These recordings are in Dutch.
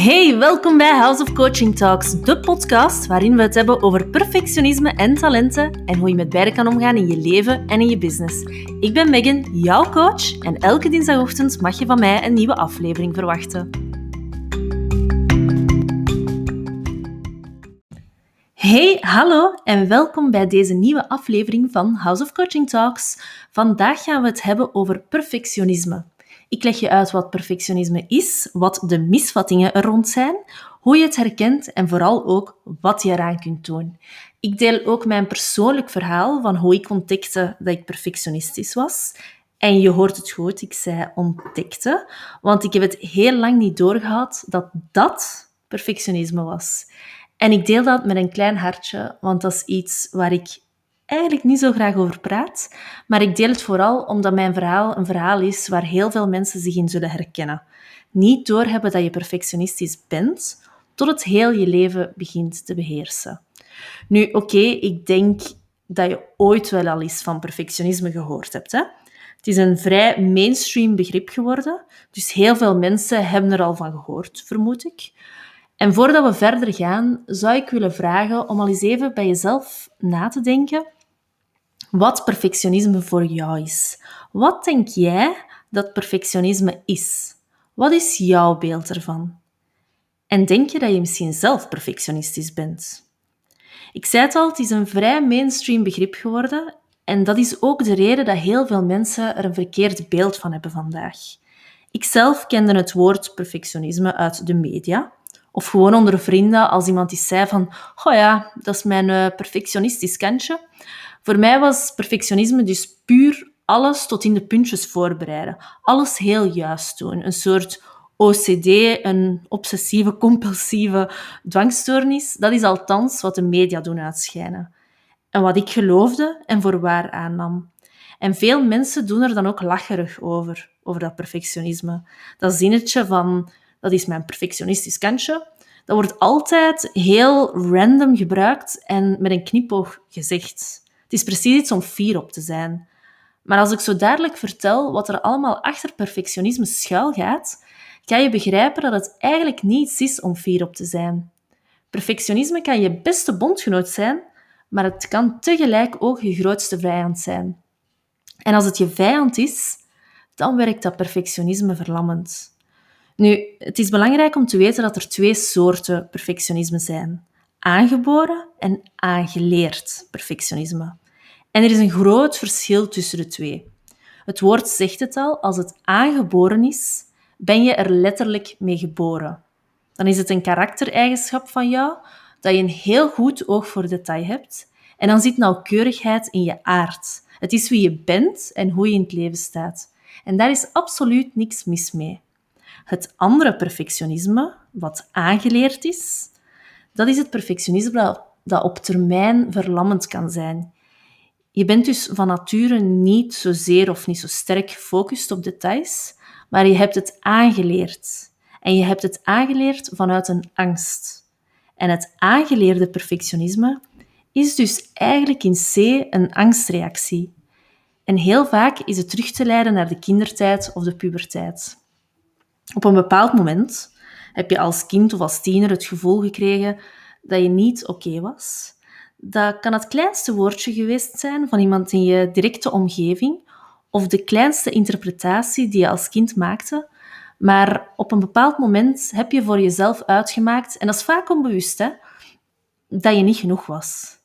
Hey, welkom bij House of Coaching Talks, de podcast waarin we het hebben over perfectionisme en talenten en hoe je met beide kan omgaan in je leven en in je business. Ik ben Megan, jouw coach, en elke dinsdagochtend mag je van mij een nieuwe aflevering verwachten. Hey, hallo en welkom bij deze nieuwe aflevering van House of Coaching Talks. Vandaag gaan we het hebben over perfectionisme. Ik leg je uit wat perfectionisme is, wat de misvattingen er rond zijn, hoe je het herkent en vooral ook wat je eraan kunt doen. Ik deel ook mijn persoonlijk verhaal van hoe ik ontdekte dat ik perfectionistisch was. En je hoort het goed, ik zei ontdekte, want ik heb het heel lang niet doorgehad dat dat perfectionisme was. En ik deel dat met een klein hartje, want dat is iets waar ik eigenlijk niet zo graag over praat, maar ik deel het vooral omdat mijn verhaal een verhaal is waar heel veel mensen zich in zullen herkennen. Niet doorhebben dat je perfectionistisch bent, tot het heel je leven begint te beheersen. Nu, oké, ik denk dat je ooit wel al eens van perfectionisme gehoord hebt. Hè? Het is een vrij mainstream begrip geworden, dus heel veel mensen hebben er al van gehoord, vermoed ik. En voordat we verder gaan, zou ik willen vragen om al eens even bij jezelf na te denken wat perfectionisme voor jou is. Wat denk jij dat perfectionisme is? Wat is jouw beeld ervan? En denk je dat je misschien zelf perfectionistisch bent? Ik zei het al, het is een vrij mainstream begrip geworden en dat is ook de reden dat heel veel mensen er een verkeerd beeld van hebben vandaag. Ik zelf kende het woord perfectionisme uit de media, of gewoon onder vrienden als iemand die zei van, oh ja, dat is mijn uh, perfectionistisch kantje. Voor mij was perfectionisme dus puur alles tot in de puntjes voorbereiden. Alles heel juist doen. Een soort OCD, een obsessieve compulsieve dwangstoornis. Dat is althans wat de media doen uitschijnen. En wat ik geloofde en voor waar aannam. En veel mensen doen er dan ook lacherig over, over dat perfectionisme. Dat zinnetje van, dat is mijn perfectionistisch kantje, dat wordt altijd heel random gebruikt en met een knipoog gezegd. Het is precies iets om fier op te zijn. Maar als ik zo duidelijk vertel wat er allemaal achter perfectionisme schuil gaat, ga je begrijpen dat het eigenlijk niets is om fier op te zijn. Perfectionisme kan je beste bondgenoot zijn, maar het kan tegelijk ook je grootste vijand zijn. En als het je vijand is, dan werkt dat perfectionisme verlammend. Nu, het is belangrijk om te weten dat er twee soorten perfectionisme zijn: aangeboren en aangeleerd perfectionisme. En er is een groot verschil tussen de twee. Het woord zegt het al, als het aangeboren is, ben je er letterlijk mee geboren. Dan is het een karaktereigenschap van jou dat je een heel goed oog voor detail hebt en dan zit nauwkeurigheid in je aard. Het is wie je bent en hoe je in het leven staat. En daar is absoluut niks mis mee. Het andere perfectionisme, wat aangeleerd is, dat is het perfectionisme dat op termijn verlammend kan zijn. Je bent dus van nature niet zozeer of niet zo sterk gefocust op details, maar je hebt het aangeleerd. En je hebt het aangeleerd vanuit een angst. En het aangeleerde perfectionisme is dus eigenlijk in C een angstreactie. En heel vaak is het terug te leiden naar de kindertijd of de puberteit. Op een bepaald moment heb je als kind of als tiener het gevoel gekregen dat je niet oké was, dat kan het kleinste woordje geweest zijn van iemand in je directe omgeving of de kleinste interpretatie die je als kind maakte. Maar op een bepaald moment heb je voor jezelf uitgemaakt, en dat is vaak onbewust, hè, dat je niet genoeg was.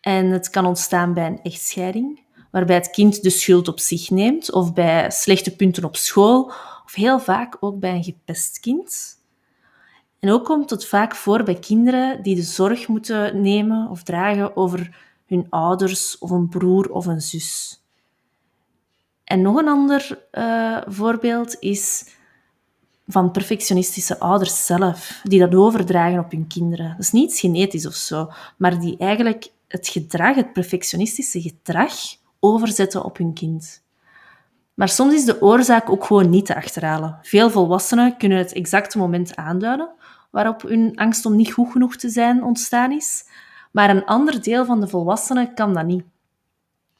En het kan ontstaan bij een echtscheiding, waarbij het kind de schuld op zich neemt, of bij slechte punten op school, of heel vaak ook bij een gepest kind. En ook komt het vaak voor bij kinderen die de zorg moeten nemen of dragen over hun ouders of een broer of een zus. En nog een ander uh, voorbeeld is van perfectionistische ouders zelf, die dat overdragen op hun kinderen. Dat is niet genetisch of zo, maar die eigenlijk het gedrag, het perfectionistische gedrag, overzetten op hun kind. Maar soms is de oorzaak ook gewoon niet te achterhalen. Veel volwassenen kunnen het exacte moment aanduiden waarop hun angst om niet goed genoeg te zijn ontstaan is. Maar een ander deel van de volwassenen kan dat niet.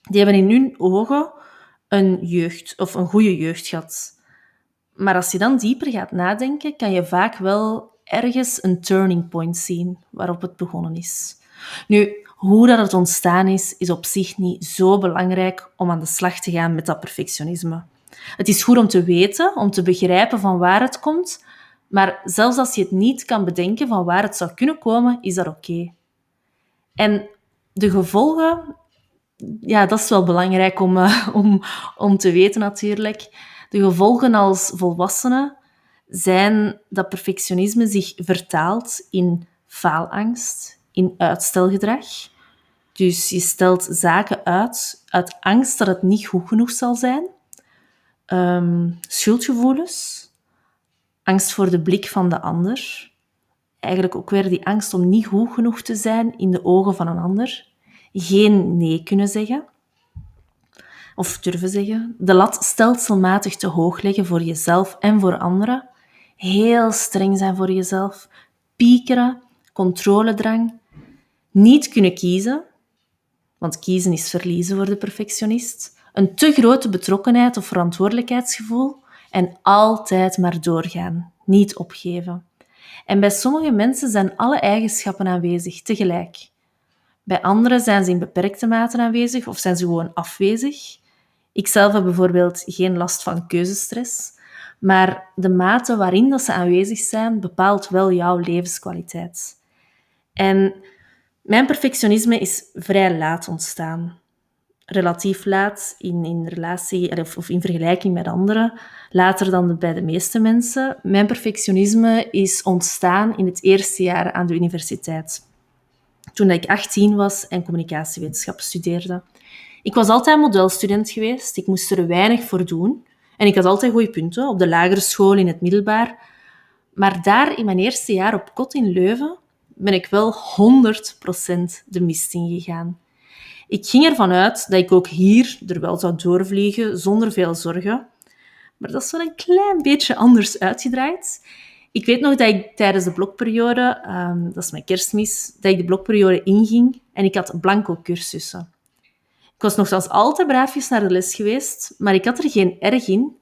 Die hebben in hun ogen een jeugd of een goede jeugd gehad. Maar als je dan dieper gaat nadenken, kan je vaak wel ergens een turning point zien waarop het begonnen is. Nu, hoe dat het ontstaan is, is op zich niet zo belangrijk om aan de slag te gaan met dat perfectionisme. Het is goed om te weten, om te begrijpen van waar het komt, maar zelfs als je het niet kan bedenken van waar het zou kunnen komen, is dat oké. En de gevolgen, ja, dat is wel belangrijk om, uh, om, om te weten natuurlijk. De gevolgen als volwassene zijn dat perfectionisme zich vertaalt in faalangst, in uitstelgedrag. Dus je stelt zaken uit uit angst dat het niet goed genoeg zal zijn. Um, schuldgevoelens, angst voor de blik van de ander. Eigenlijk ook weer die angst om niet goed genoeg te zijn in de ogen van een ander. Geen nee kunnen zeggen. Of durven zeggen. De lat stelselmatig te hoog leggen voor jezelf en voor anderen. Heel streng zijn voor jezelf. Piekeren, controledrang. Niet kunnen kiezen, want kiezen is verliezen voor de perfectionist. Een te grote betrokkenheid of verantwoordelijkheidsgevoel en altijd maar doorgaan, niet opgeven. En bij sommige mensen zijn alle eigenschappen aanwezig tegelijk. Bij anderen zijn ze in beperkte mate aanwezig of zijn ze gewoon afwezig. Ik zelf heb bijvoorbeeld geen last van keuzestress, maar de mate waarin dat ze aanwezig zijn bepaalt wel jouw levenskwaliteit. En mijn perfectionisme is vrij laat ontstaan. Relatief laat in, in relatie of, of in vergelijking met anderen, later dan bij de meeste mensen. Mijn perfectionisme is ontstaan in het eerste jaar aan de universiteit. Toen ik 18 was en communicatiewetenschap studeerde. Ik was altijd modelstudent geweest. Ik moest er weinig voor doen. En ik had altijd goede punten op de lagere school, in het middelbaar. Maar daar in mijn eerste jaar op kot in Leuven ben ik wel 100% de mist in gegaan. Ik ging ervan uit dat ik ook hier er wel zou doorvliegen zonder veel zorgen. Maar dat is wel een klein beetje anders uitgedraaid. Ik weet nog dat ik tijdens de blokperiode, um, dat is mijn kerstmis, dat ik de blokperiode inging en ik had blanco cursussen. Ik was nogthans altijd braafjes naar de les geweest, maar ik had er geen erg in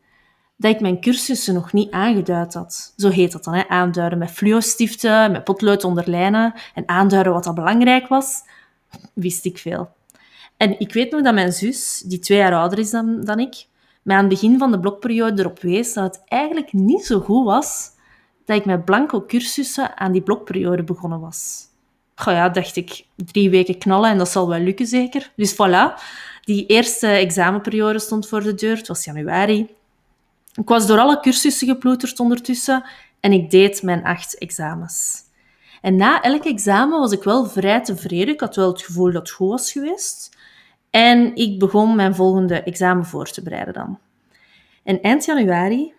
dat ik mijn cursussen nog niet aangeduid had. Zo heet dat dan, hè? aanduiden met fluo-stiften, met potlood onderlijnen en aanduiden wat dat belangrijk was, wist ik veel. En ik weet nog dat mijn zus, die twee jaar ouder is dan, dan ik, mij aan het begin van de blokperiode erop wees dat het eigenlijk niet zo goed was dat ik met blanco cursussen aan die blokperiode begonnen was. Goh ja, dacht ik, drie weken knallen en dat zal wel lukken zeker. Dus voilà, die eerste examenperiode stond voor de deur. Het was januari. Ik was door alle cursussen geploeterd ondertussen en ik deed mijn acht examens. En na elk examen was ik wel vrij tevreden. Ik had wel het gevoel dat het goed was geweest. En ik begon mijn volgende examen voor te bereiden dan. En eind januari,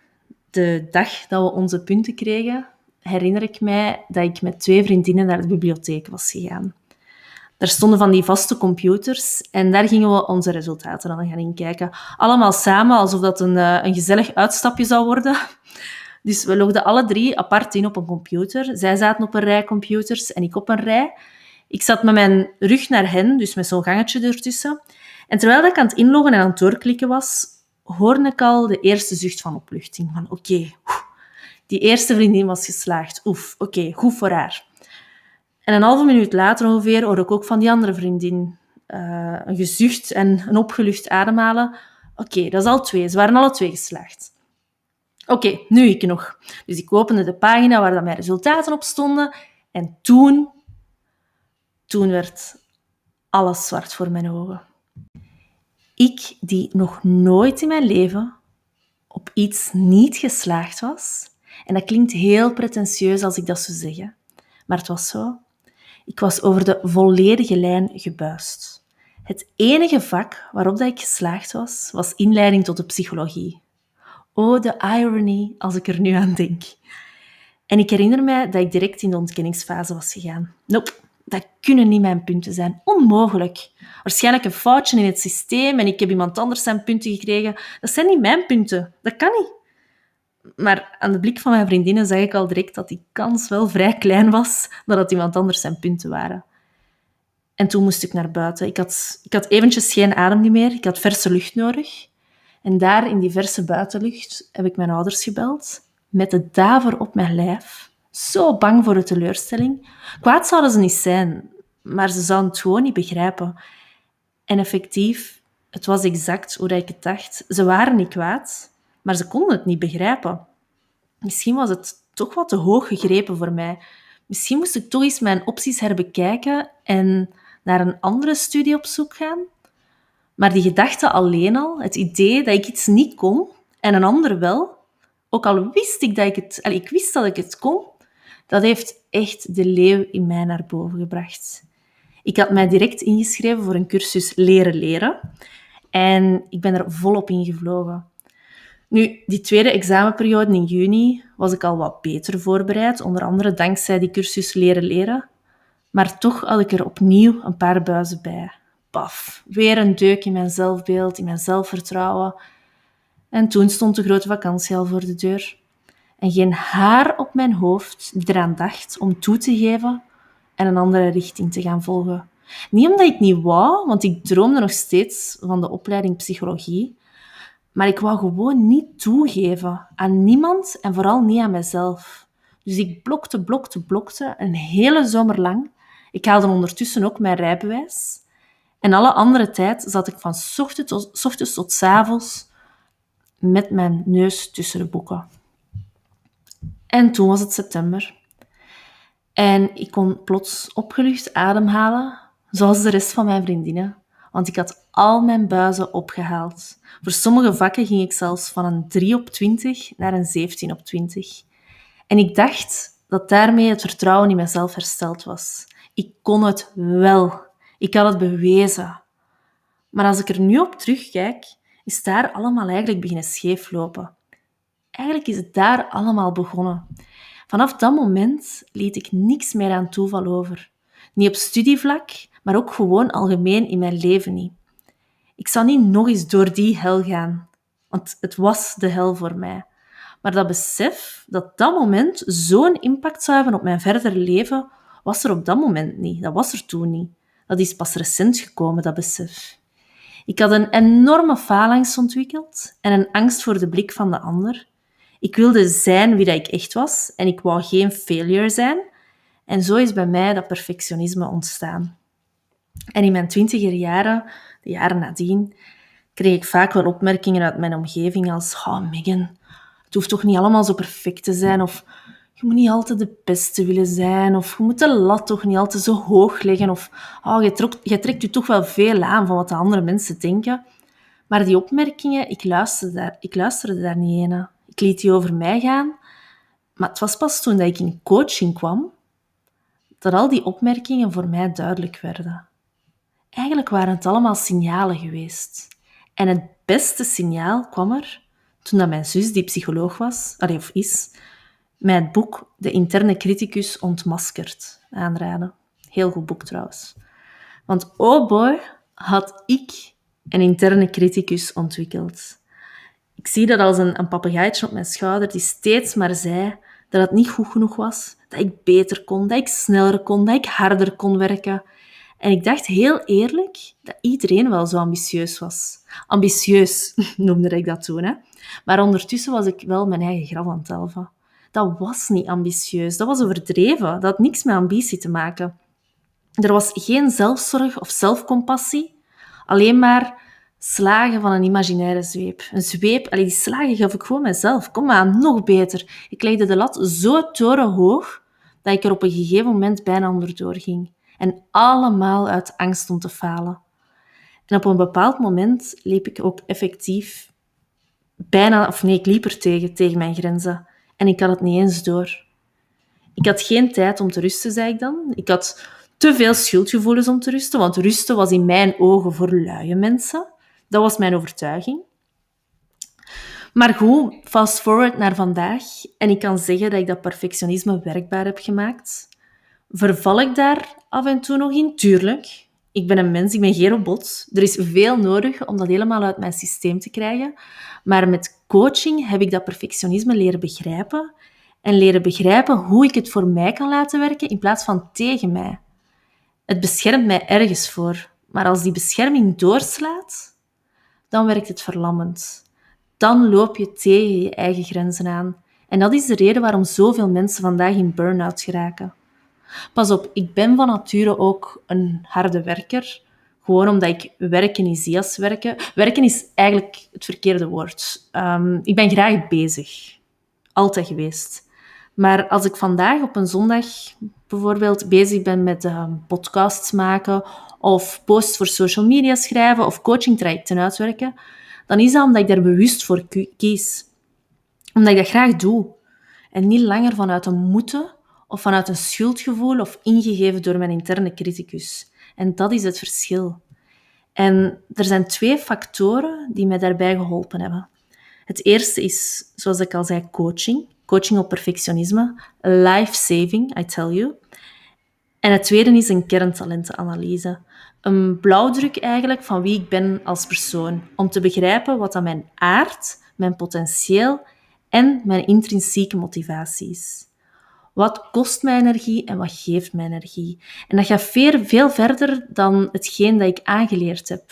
de dag dat we onze punten kregen, herinner ik mij dat ik met twee vriendinnen naar de bibliotheek was gegaan. Daar stonden van die vaste computers en daar gingen we onze resultaten dan gaan inkijken. Allemaal samen, alsof dat een, eh, een gezellig uitstapje zou worden. Dus we logden alle drie apart in op een computer. Zij zaten op een rij computers en ik op een rij. Ik zat met mijn rug naar hen, dus met zo'n gangetje ertussen. En terwijl ik aan het inloggen en aan het doorklikken was, hoorde ik al de eerste zucht van opluchting. Van oké, die eerste vriendin was geslaagd. Oef, oké, goed voor haar. En een halve minuut later ongeveer hoorde ik ook van die andere vriendin uh, een gezucht en een opgelucht ademhalen. Oké, dat is al twee. Ze waren alle twee geslaagd. Oké, nu ik nog. Dus ik opende de pagina waar dan mijn resultaten op stonden. En toen, toen werd alles zwart voor mijn ogen. Ik, die nog nooit in mijn leven op iets niet geslaagd was. En dat klinkt heel pretentieus als ik dat zou zeggen. Maar het was zo. Ik was over de volledige lijn gebuist. Het enige vak waarop dat ik geslaagd was, was inleiding tot de psychologie. Oh, de irony als ik er nu aan denk. En ik herinner mij dat ik direct in de ontkenningsfase was gegaan. Nope, dat kunnen niet mijn punten zijn. Onmogelijk. Waarschijnlijk een foutje in het systeem en ik heb iemand anders zijn punten gekregen. Dat zijn niet mijn punten. Dat kan niet. Maar aan de blik van mijn vriendinnen zag ik al direct dat die kans wel vrij klein was dat iemand anders zijn punten waren. En toen moest ik naar buiten. Ik had, ik had eventjes geen adem meer. Ik had verse lucht nodig. En daar in die verse buitenlucht heb ik mijn ouders gebeld met de daver op mijn lijf Zo bang voor de teleurstelling. Kwaad zouden ze niet zijn, maar ze zouden het gewoon niet begrijpen. En effectief, het was exact hoe ik het dacht. Ze waren niet kwaad, maar ze konden het niet begrijpen. Misschien was het toch wat te hoog gegrepen voor mij. Misschien moest ik toch eens mijn opties herbekijken en naar een andere studie op zoek gaan. Maar die gedachte alleen al, het idee dat ik iets niet kon en een ander wel, ook al wist ik dat ik het, ik wist dat ik het kon, dat heeft echt de leeuw in mij naar boven gebracht. Ik had mij direct ingeschreven voor een cursus leren leren en ik ben er volop ingevlogen. Nu, die tweede examenperiode in juni was ik al wat beter voorbereid, onder andere dankzij die cursus leren leren. Maar toch had ik er opnieuw een paar buizen bij. Paf, weer een deuk in mijn zelfbeeld, in mijn zelfvertrouwen. En toen stond de grote vakantie al voor de deur. En geen haar op mijn hoofd die eraan dacht om toe te geven en een andere richting te gaan volgen. Niet omdat ik niet wou, want ik droomde nog steeds van de opleiding psychologie, maar ik wou gewoon niet toegeven aan niemand en vooral niet aan mezelf. Dus ik blokte, blokte, blokte een hele zomer lang. Ik haalde ondertussen ook mijn rijbewijs. En alle andere tijd zat ik van ochtends tot, s avonds met mijn neus tussen de boeken. En toen was het september. En ik kon plots opgelucht ademhalen, zoals de rest van mijn vriendinnen want ik had al mijn buizen opgehaald. Voor sommige vakken ging ik zelfs van een 3 op 20 naar een 17 op 20. En ik dacht dat daarmee het vertrouwen in mezelf hersteld was. Ik kon het wel. Ik had het bewezen. Maar als ik er nu op terugkijk, is daar allemaal eigenlijk beginnen scheeflopen. Eigenlijk is het daar allemaal begonnen. Vanaf dat moment liet ik niks meer aan toeval over. Niet op studievlak, maar ook gewoon algemeen in mijn leven niet. Ik zal niet nog eens door die hel gaan, want het was de hel voor mij. Maar dat besef dat dat moment zo'n impact zou hebben op mijn verdere leven, was er op dat moment niet. Dat was er toen niet. Dat is pas recent gekomen, dat besef. Ik had een enorme faalangst ontwikkeld en een angst voor de blik van de ander. Ik wilde zijn wie dat ik echt was en ik wou geen failure zijn. En zo is bij mij dat perfectionisme ontstaan. En in mijn twintiger jaren, de jaren nadien, kreeg ik vaak wel opmerkingen uit mijn omgeving als oh Megan, het hoeft toch niet allemaal zo perfect te zijn of je moet niet altijd de beste willen zijn of je moet de lat toch niet altijd zo hoog leggen of oh, je, trok, je trekt je toch wel veel aan van wat de andere mensen denken. Maar die opmerkingen, ik luisterde daar, ik luisterde daar niet naar. Ik liet die over mij gaan. Maar het was pas toen dat ik in coaching kwam, dat al die opmerkingen voor mij duidelijk werden. Eigenlijk waren het allemaal signalen geweest. En het beste signaal kwam er toen dat mijn zus, die psycholoog was, of is, mij het boek De interne criticus ontmaskerd aanraden. Heel goed boek trouwens. Want oh boy, had ik een interne criticus ontwikkeld. Ik zie dat als een, een papegaaitje op mijn schouder die steeds maar zei dat het niet goed genoeg was, dat ik beter kon, dat ik sneller kon, dat ik harder kon werken. En ik dacht heel eerlijk dat iedereen wel zo ambitieus was. Ambitieus noemde ik dat toen. Hè? Maar ondertussen was ik wel mijn eigen graf aan het. Dat was niet ambitieus, dat was overdreven. Dat had niks met ambitie te maken. Er was geen zelfzorg of zelfcompassie, alleen maar slagen van een imaginaire zweep. Een zweep, allee, die slagen gaf ik gewoon mezelf. Kom aan, nog beter. Ik legde de lat zo torenhoog dat ik er op een gegeven moment bijna onderdoor ging. En allemaal uit angst om te falen. En op een bepaald moment liep ik ook effectief bijna, of nee, ik liep er tegen, tegen mijn grenzen. En ik had het niet eens door. Ik had geen tijd om te rusten, zei ik dan. Ik had te veel schuldgevoelens om te rusten, want rusten was in mijn ogen voor luie mensen. Dat was mijn overtuiging. Maar goed, fast forward naar vandaag en ik kan zeggen dat ik dat perfectionisme werkbaar heb gemaakt. Verval ik daar af en toe nog in? Tuurlijk. Ik ben een mens, ik ben geen robot. Er is veel nodig om dat helemaal uit mijn systeem te krijgen. Maar met coaching heb ik dat perfectionisme leren begrijpen en leren begrijpen hoe ik het voor mij kan laten werken in plaats van tegen mij. Het beschermt mij ergens voor, maar als die bescherming doorslaat, dan werkt het verlammend. Dan loop je tegen je eigen grenzen aan En dat is de reden waarom zoveel mensen vandaag in burn-out geraken. Pas op, ik ben van nature ook een harde werker. Gewoon omdat ik werken zie als werken. Werken is eigenlijk het verkeerde woord. Um, ik ben graag bezig. Altijd geweest. Maar als ik vandaag op een zondag bijvoorbeeld bezig ben met um, podcasts maken of posts voor social media schrijven of coaching trajecten uitwerken, dan is dat omdat ik daar bewust voor kies. Omdat ik dat graag doe. En niet langer vanuit een moeten of vanuit een schuldgevoel of ingegeven door mijn interne criticus. En dat is het verschil. En er zijn twee factoren die mij daarbij geholpen hebben. Het eerste is, zoals ik al zei, coaching. Coaching op perfectionisme. Life-saving, I tell you. En het tweede is een kerntalentenanalyse. Een blauwdruk eigenlijk van wie ik ben als persoon. Om te begrijpen wat dan mijn aard, mijn potentieel en mijn intrinsieke motivatie is. Wat kost mij energie en wat geeft mij energie? En dat gaat veel, veel verder dan hetgeen dat ik aangeleerd heb.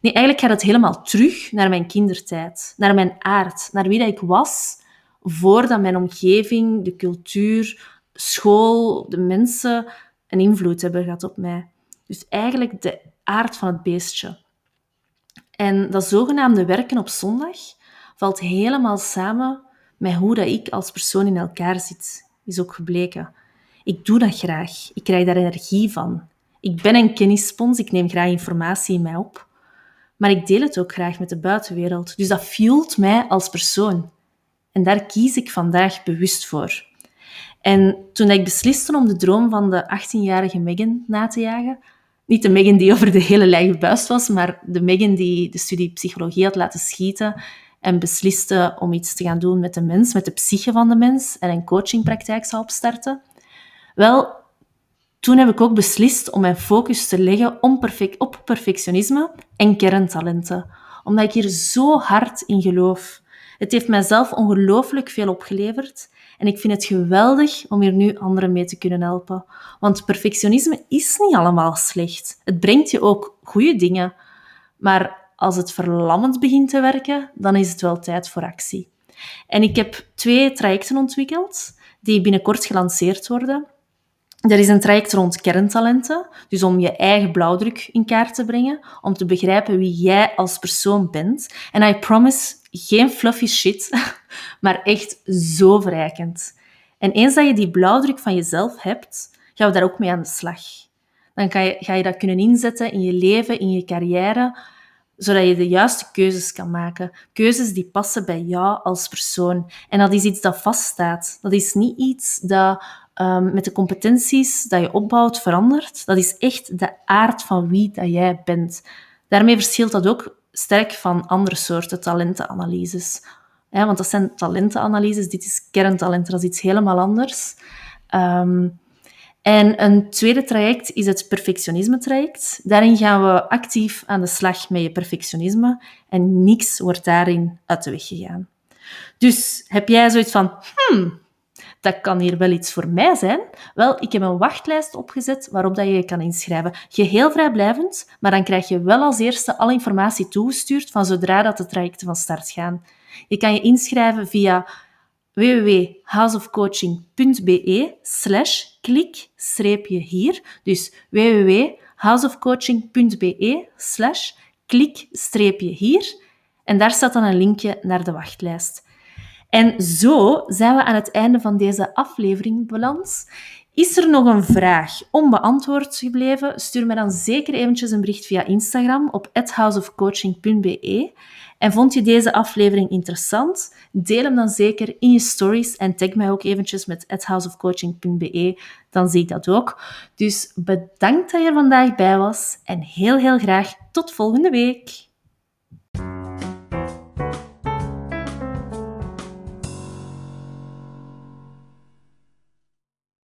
Nee, eigenlijk gaat het helemaal terug naar mijn kindertijd, naar mijn aard, naar wie dat ik was voordat mijn omgeving, de cultuur, school, de mensen een invloed hebben gehad op mij. Dus eigenlijk de aard van het beestje. En dat zogenaamde werken op zondag valt helemaal samen met hoe dat ik als persoon in elkaar zit is ook gebleken. Ik doe dat graag. Ik krijg daar energie van. Ik ben een kennisspons, ik neem graag informatie in mij op. Maar ik deel het ook graag met de buitenwereld. Dus dat fuelt mij als persoon. En daar kies ik vandaag bewust voor. En toen ik besliste om de droom van de 18-jarige Megan na te jagen, niet de Megan die over de hele lijn gebuist was, maar de Megan die de studie psychologie had laten schieten en besliste om iets te gaan doen met de mens, met de psyche van de mens en een coachingpraktijk zou opstarten. Wel, toen heb ik ook beslist om mijn focus te leggen op perfectionisme en kerntalenten, omdat ik hier zo hard in geloof. Het heeft mijzelf ongelooflijk veel opgeleverd en ik vind het geweldig om hier nu anderen mee te kunnen helpen. Want perfectionisme is niet allemaal slecht. Het brengt je ook goede dingen. Maar als het verlammend begint te werken, dan is het wel tijd voor actie. En ik heb twee trajecten ontwikkeld die binnenkort gelanceerd worden. Er is een traject rond kerntalenten, dus om je eigen blauwdruk in kaart te brengen, om te begrijpen wie jij als persoon bent. En I promise, geen fluffy shit, maar echt zo verrijkend. En eens dat je die blauwdruk van jezelf hebt, gaan we daar ook mee aan de slag. Dan ga je, ga je dat kunnen inzetten in je leven, in je carrière, zodat je de juiste keuzes kan maken. Keuzes die passen bij jou als persoon. En dat is iets dat vaststaat. Dat is niet iets dat um, met de competenties dat je opbouwt verandert. Dat is echt de aard van wie dat jij bent. Daarmee verschilt dat ook sterk van andere soorten talentenanalyses. Want dat zijn talentenanalyses, dit is kerntalenten, dat is iets helemaal anders. Um, en een tweede traject is het perfectionisme-traject. Daarin gaan we actief aan de slag met je perfectionisme en niks wordt daarin uit de weg gegaan. Dus heb jij zoiets van, hmm, dat kan hier wel iets voor mij zijn? Wel, ik heb een wachtlijst opgezet waarop dat je je kan inschrijven. Geheel vrijblijvend, maar dan krijg je wel als eerste alle informatie toegestuurd van zodra dat de trajecten van start gaan. Je kan je inschrijven via www.houseofcoaching.be slash klik-hier. Dus www.houseofcoaching.be slash klik-hier. En daar staat dan een linkje naar de wachtlijst. En zo zijn we aan het einde van deze aflevering beland. Is er nog een vraag onbeantwoord gebleven? Stuur me dan zeker eventjes een bericht via Instagram op houseofcoaching.be. En vond je deze aflevering interessant? Deel hem dan zeker in je stories en tag mij ook eventjes met houseofcoaching.be. Dan zie ik dat ook. Dus bedankt dat je er vandaag bij was en heel heel graag tot volgende week.